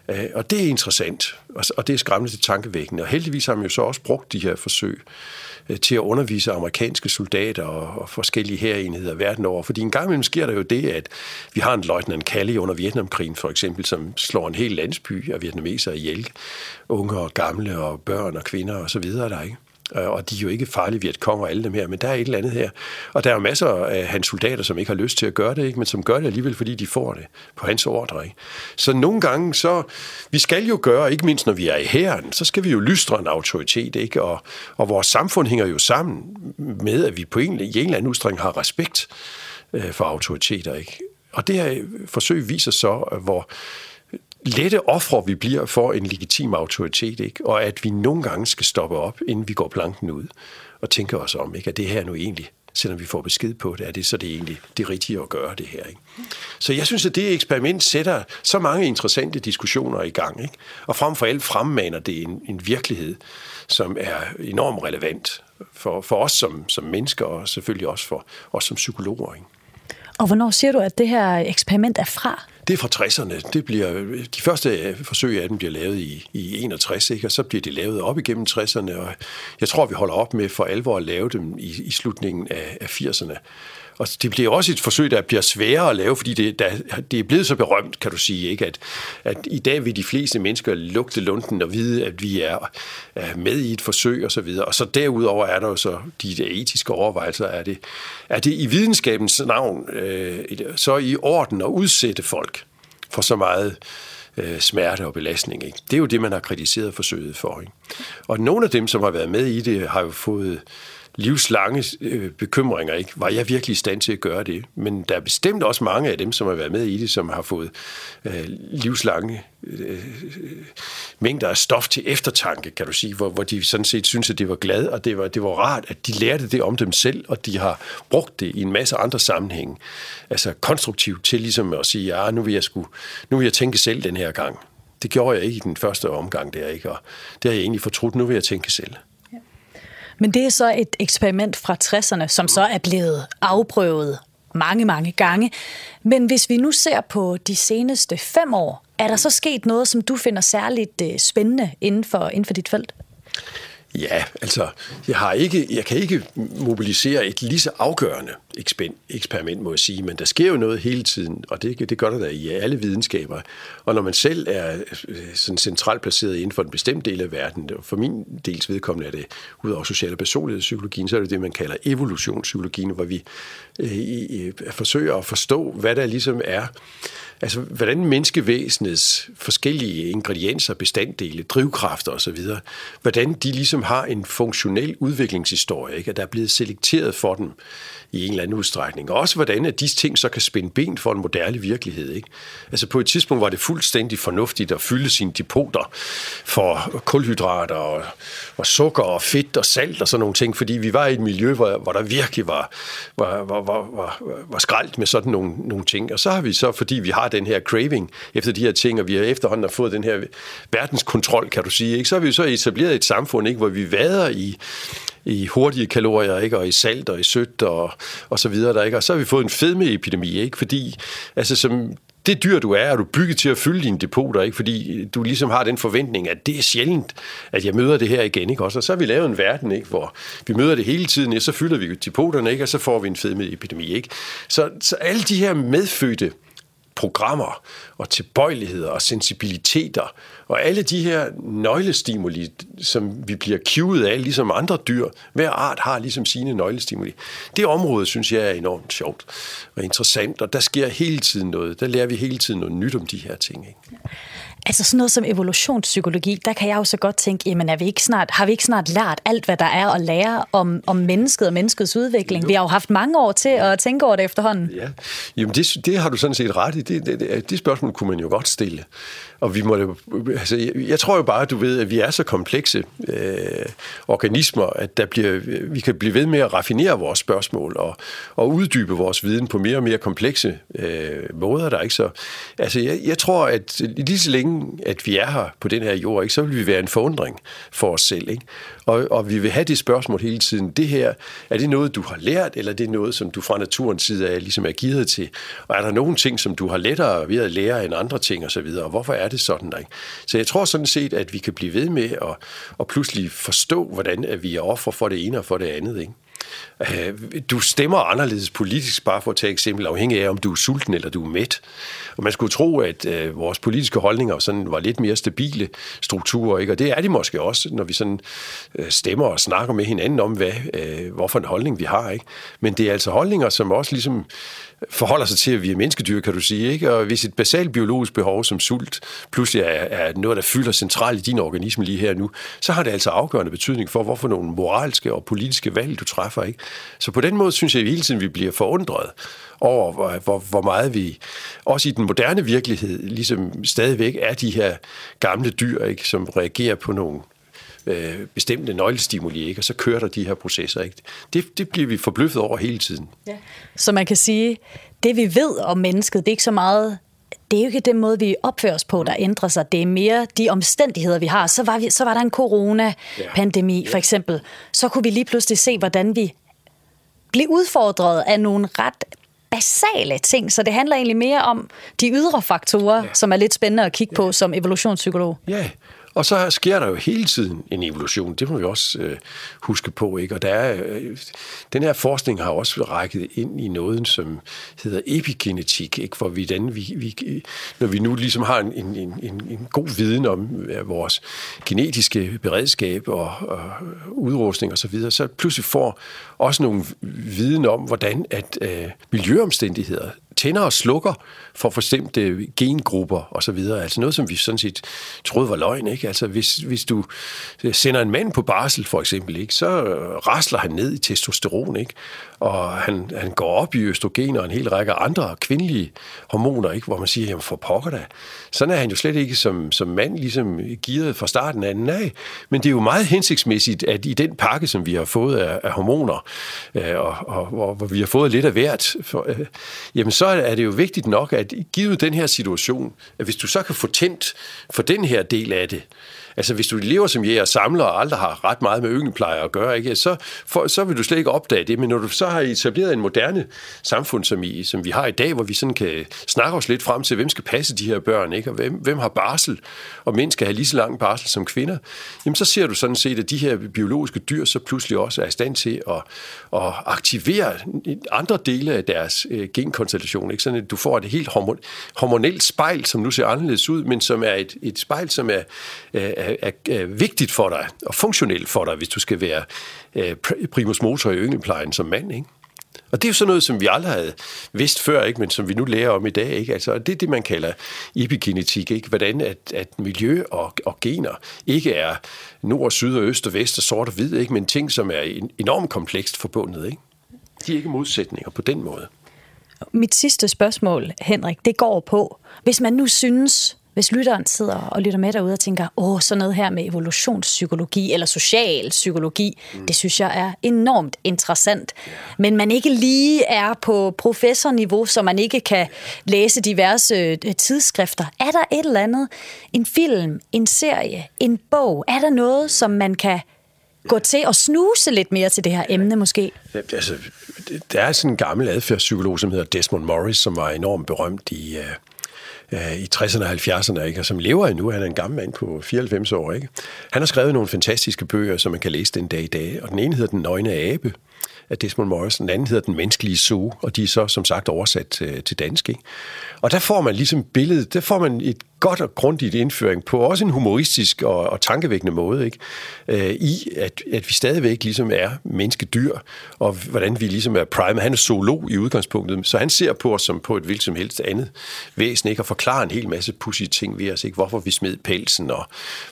Øh, og det er interessant, og det er skræmmende til tankevækkende. Og heldigvis har man jo så også brugt de her forsøg øh, til at undervise amerikanske soldater og forskellige herenheder verden over. Fordi en gang imellem sker der jo det, at vi har en løjtnant Kalle under Vietnamkrigen for eksempel, som slår en hel landsby af vietnamesere ihjel. Unge og gamle og børn og kvinder og så videre der, ikke? Øh, og de er jo ikke farlige ved at komme og alle dem her, men der er et eller andet her. Og der er jo masser af hans soldater, som ikke har lyst til at gøre det, ikke? men som gør det alligevel, fordi de får det på hans ordre. Ikke? Så nogle gange, så vi skal jo gøre, ikke mindst når vi er i hæren, så skal vi jo lystre en autoritet, ikke? Og, og vores samfund hænger jo sammen med, at vi på en, i en eller anden udstrækning har respekt øh, for autoriteter. Ikke? Og det her øh, forsøg viser så, øh, hvor lette ofre vi bliver for en legitim autoritet, ikke? og at vi nogle gange skal stoppe op, inden vi går planken ud, og tænke os om, ikke? at det her nu egentlig, selvom vi får besked på det, er det så det egentlig det rigtige at gøre det her. Ikke? Så jeg synes, at det eksperiment sætter så mange interessante diskussioner i gang, ikke? og frem for alt fremmaner det en, en virkelighed, som er enormt relevant for, for os som, som mennesker, og selvfølgelig også for os som psykologer. Ikke? Og hvornår siger du, at det her eksperiment er fra? Det er fra 60'erne. Det bliver, de første øh, forsøg af dem bliver lavet i, i 61, ikke? og så bliver de lavet op igennem 60'erne, og jeg tror, vi holder op med for alvor at lave dem i, i slutningen af, af 80'erne. Og det bliver også et forsøg, der bliver sværere at lave, fordi det, der, det er blevet så berømt, kan du sige, ikke? At, at i dag vil de fleste mennesker lugte lunden og vide, at vi er, er med i et forsøg og så videre. Og så derudover er der jo så de der etiske overvejelser. Er det, er det i videnskabens navn øh, så i orden at udsætte folk for så meget øh, smerte og belastning. Ikke? Det er jo det, man har kritiseret forsøget for. Ikke? Og nogle af dem, som har været med i det, har jo fået livslange øh, bekymringer. Ikke? Var jeg virkelig i stand til at gøre det? Men der er bestemt også mange af dem, som har været med i det, som har fået øh, livslange øh, mængder af stof til eftertanke, kan du sige, hvor, hvor de sådan set synes, at det var glad, og det var, det var rart, at de lærte det om dem selv, og de har brugt det i en masse andre sammenhænge. Altså konstruktivt til ligesom at sige, ja, nu vil jeg, sku, nu vil jeg tænke selv den her gang. Det gjorde jeg ikke i den første omgang der, ikke? og det har jeg egentlig fortrudt. Nu vil jeg tænke selv. Men det er så et eksperiment fra 60'erne, som så er blevet afprøvet mange, mange gange. Men hvis vi nu ser på de seneste fem år, er der så sket noget, som du finder særligt øh, spændende inden for, inden for dit felt? Ja, altså, jeg, har ikke, jeg kan ikke mobilisere et lige så afgørende eksperiment, må jeg sige, men der sker jo noget hele tiden, og det, det gør der da i alle videnskaber. Og når man selv er øh, sådan centralt placeret inden for en bestemt del af verden, for min dels vedkommende er det, ud over social- og personlighedspsykologien, så er det det, man kalder evolutionspsykologien, hvor vi øh, forsøger at forstå, hvad der ligesom er altså hvordan menneskevæsenets forskellige ingredienser, bestanddele, drivkræfter osv., hvordan de ligesom har en funktionel udviklingshistorie, ikke? at der er blevet selekteret for dem i en eller anden udstrækning. Og også hvordan at disse ting så kan spænde ben for en moderne virkelighed. Ikke? Altså på et tidspunkt var det fuldstændig fornuftigt at fylde sine depoter for kulhydrater og, og sukker og fedt og salt og sådan nogle ting, fordi vi var i et miljø, hvor, hvor der virkelig var, var, var, var, var, var skraldt med sådan nogle, nogle ting. Og så har vi så, fordi vi har den her craving efter de her ting, og vi har efterhånden har fået den her verdenskontrol, kan du sige, ikke? så har vi så etableret et samfund, ikke, hvor vi vader i, i hurtige kalorier, ikke? og i salt og i sødt og, og så videre. Der, ikke? Og så har vi fået en fedmeepidemi, ikke? fordi altså, som det dyr, du er, er du bygget til at fylde dine depoter, ikke? fordi du ligesom har den forventning, at det er sjældent, at jeg møder det her igen. Ikke? Også, og så har vi lavet en verden, ikke? hvor vi møder det hele tiden, og så fylder vi depoterne, ikke? og så får vi en fedmeepidemi. Ikke? Så, så alle de her medfødte programmer og tilbøjeligheder og sensibiliteter og alle de her nøglestimuli, som vi bliver kivet af, ligesom andre dyr. Hver art har ligesom sine nøglestimuli. Det område, synes jeg, er enormt sjovt og interessant, og der sker hele tiden noget. Der lærer vi hele tiden noget nyt om de her ting. Ikke? Altså sådan noget som evolutionspsykologi, der kan jeg jo så godt tænke, jamen er vi ikke snart, har vi ikke snart lært alt, hvad der er at lære om, om mennesket og menneskets udvikling? Jo. Vi har jo haft mange år til at tænke over det efterhånden. Ja, jamen det, det har du sådan set ret i. Det, det, det, det spørgsmål kunne man jo godt stille. Og vi må, altså, jeg, jeg tror jo bare, at du ved, at vi er så komplekse øh, organismer, at der bliver, vi kan blive ved med at raffinere vores spørgsmål og, og uddybe vores viden på mere og mere komplekse øh, måder. Der, ikke? Så, altså, jeg, jeg tror, at lige så længe, at vi er her på den her jord, ikke, så vil vi være en forundring for os selv. Ikke? Og, og vi vil have det spørgsmål hele tiden. Det her, er det noget, du har lært, eller er det noget, som du fra naturens side af ligesom er givet til? Og er der nogle ting, som du har lettere ved at lære end andre ting osv.? Og hvorfor er det sådan? Der, ikke? Så jeg tror sådan set, at vi kan blive ved med at, at pludselig forstå, hvordan at vi er offer for det ene og for det andet. Ikke? Øh, du stemmer anderledes politisk, bare for at tage eksempel, afhængig af, om du er sulten eller du er mæt. Og man skulle tro, at øh, vores politiske holdninger sådan var lidt mere stabile strukturer, ikke? og det er de måske også, når vi sådan øh, stemmer og snakker med hinanden om, hvad, øh, hvorfor en holdning vi har. Ikke? Men det er altså holdninger, som også ligesom forholder sig til, at vi er menneskedyr, kan du sige. Ikke? Og hvis et basalt biologisk behov som sult pludselig er, er noget, der fylder centralt i din organisme lige her nu, så har det altså afgørende betydning for, hvorfor nogle moralske og politiske valg, du træffer. Ikke? Så på den måde synes jeg hele tiden, vi bliver forundret over, hvor, hvor, hvor meget vi, også i den moderne virkelighed, ligesom stadigvæk er de her gamle dyr, ikke, som reagerer på nogle øh, bestemte nøglestimuli, ikke? og så kører der de her processer. Ikke? Det, det bliver vi forbløffet over hele tiden. Ja. Så man kan sige, det vi ved om mennesket, det er ikke så meget det er jo ikke den måde, vi opfører os på, der ændrer sig. Det er mere de omstændigheder, vi har. Så var, vi, så var der en corona-pandemi, for eksempel. Så kunne vi lige pludselig se, hvordan vi blev udfordret af nogle ret basale ting. Så det handler egentlig mere om de ydre faktorer, ja. som er lidt spændende at kigge ja. på som evolutionspsykolog. Ja, og så sker der jo hele tiden en evolution. Det må vi også øh, huske på. Ikke? Og der er, øh, den her forskning har også rækket ind i noget, som hedder epigenetik, ikke? hvor vi, den, vi, vi, når vi nu ligesom har en, en, en, en god viden om øh, vores genetiske beredskab og, og udrustning osv., så, videre, så pludselig får også nogle viden om, hvordan at øh, miljøomstændigheder tænder og slukker for forstemte gengrupper og så videre. Altså noget, som vi sådan set troede var løgn. Ikke? Altså hvis, hvis du sender en mand på barsel for eksempel, ikke, så øh, rasler han ned i testosteron, ikke? Og han, han går op i østrogen og en hel række andre kvindelige hormoner, ikke? hvor man siger, jamen for pokker da. Sådan er han jo slet ikke som, som mand ligesom givet fra starten af. Nej, men det er jo meget hensigtsmæssigt, at i den pakke, som vi har fået af, af hormoner, øh, og, og, og hvor vi har fået lidt af hvert, for, øh, jamen så er det jo vigtigt nok, at givet den her situation, at hvis du så kan få tændt for den her del af det, Altså, hvis du lever som jæger og samler og aldrig har ret meget med ynglepleje at gøre, ikke, så, for, så vil du slet ikke opdage det. Men når du så har etableret en moderne samfund, som, i, som vi har i dag, hvor vi sådan kan snakke os lidt frem til, hvem skal passe de her børn, ikke, og hvem, hvem har barsel, og mænd skal have lige så lang barsel som kvinder, jamen så ser du sådan set, at de her biologiske dyr så pludselig også er i stand til at, at aktivere andre dele af deres øh, genkonstellation. Ikke? Sådan at du får et helt hormon, hormonelt spejl, som nu ser anderledes ud, men som er et, et spejl, som er, er, er, er vigtigt for dig og funktionelt for dig, hvis du skal være øh, primus motor i yngelplejen som mand. Ikke? Og det er jo sådan noget, som vi aldrig havde vidst før, ikke? men som vi nu lærer om i dag. Ikke? Altså, det er det, man kalder epigenetik. Ikke? Hvordan at, at miljø og, og gener ikke er nord, og syd og øst og vest og sort og hvid, ikke? men ting, som er enormt komplekst forbundet. Ikke? De er ikke modsætninger på den måde. Mit sidste spørgsmål, Henrik, det går på, hvis man nu synes, hvis lytteren sidder og lytter med derude og tænker, åh, sådan noget her med evolutionspsykologi eller social psykologi, mm. det synes jeg er enormt interessant. Men man ikke lige er på professorniveau, så man ikke kan læse diverse øh, tidsskrifter. Er der et eller andet, en film, en serie, en bog, er der noget, som man kan gå til og snuse lidt mere til det her emne måske? Altså, der er sådan en gammel adfærdspsykolog, som hedder Desmond Morris, som var enormt berømt i, uh, øh, i 60'erne og 70'erne, ikke? og som lever endnu. Han er en gammel mand på 94 år. Ikke? Han har skrevet nogle fantastiske bøger, som man kan læse den dag i dag. Og den ene hedder Den nøgne abe, af Desmond Morrison. Den anden hedder Den menneskelige zoo, og de er så som sagt oversat til, til dansk. Ikke? Og der får man ligesom billedet, der får man et godt og grundigt indføring på også en humoristisk og, og tankevækkende måde, ikke? Øh, i at, at vi stadigvæk ligesom er menneskedyr, og hvordan vi ligesom er prime. Han er zoolog i udgangspunktet, så han ser på os som på et hvilket som helst andet væsen, ikke? og forklarer en hel masse pussy ting ved os, ikke? hvorfor vi smed pelsen, og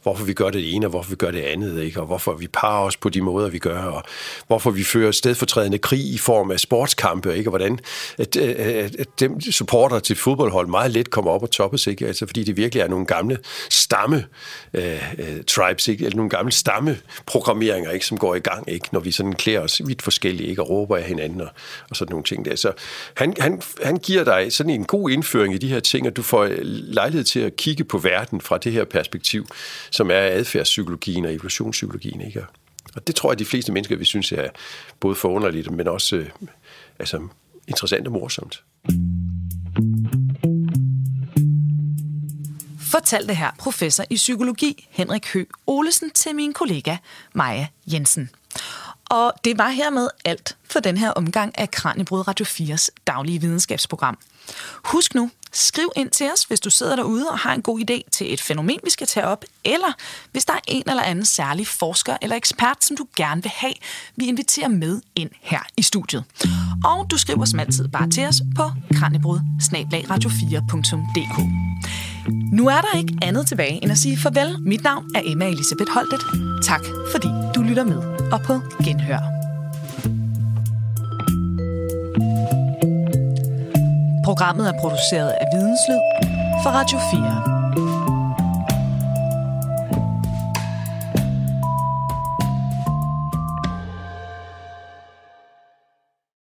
hvorfor vi gør det ene, og hvorfor vi gør det andet, ikke? og hvorfor vi parer os på de måder, vi gør, og hvorfor vi fører stedfortrædende krig i form af sportskampe, ikke? og hvordan at, at, at dem supporter til fodboldhold meget let kommer op og toppes, ikke? Altså, fordi det virkelig er nogle gamle stamme øh, øh tribes, ikke? eller nogle gamle stamme programmeringer, ikke? som går i gang, ikke? når vi sådan klæder os vidt forskellige ikke? og råber af hinanden og, og sådan nogle ting der. Så han, han, han giver dig sådan en god indføring i de her ting, og du får øh, lejlighed til at kigge på verden fra det her perspektiv, som er adfærdspsykologien og evolutionspsykologien. Ikke? Og det tror jeg, de fleste mennesker vi synes er både forunderligt, men også øh, altså, interessant og morsomt. Fortalte her professor i psykologi Henrik Hø Olesen til min kollega Maja Jensen. Og det var hermed alt for den her omgang af Kranjebrud Radio 4's daglige videnskabsprogram. Husk nu, skriv ind til os, hvis du sidder derude og har en god idé til et fænomen, vi skal tage op, eller hvis der er en eller anden særlig forsker eller ekspert, som du gerne vil have, vi inviterer med ind her i studiet. Og du skriver som altid bare til os på kranjebrud 4dk nu er der ikke andet tilbage end at sige farvel. Mit navn er Emma Elisabeth Holtet. Tak fordi du lytter med, og på genhør. Programmet er produceret af Videnslyd for Radio 4.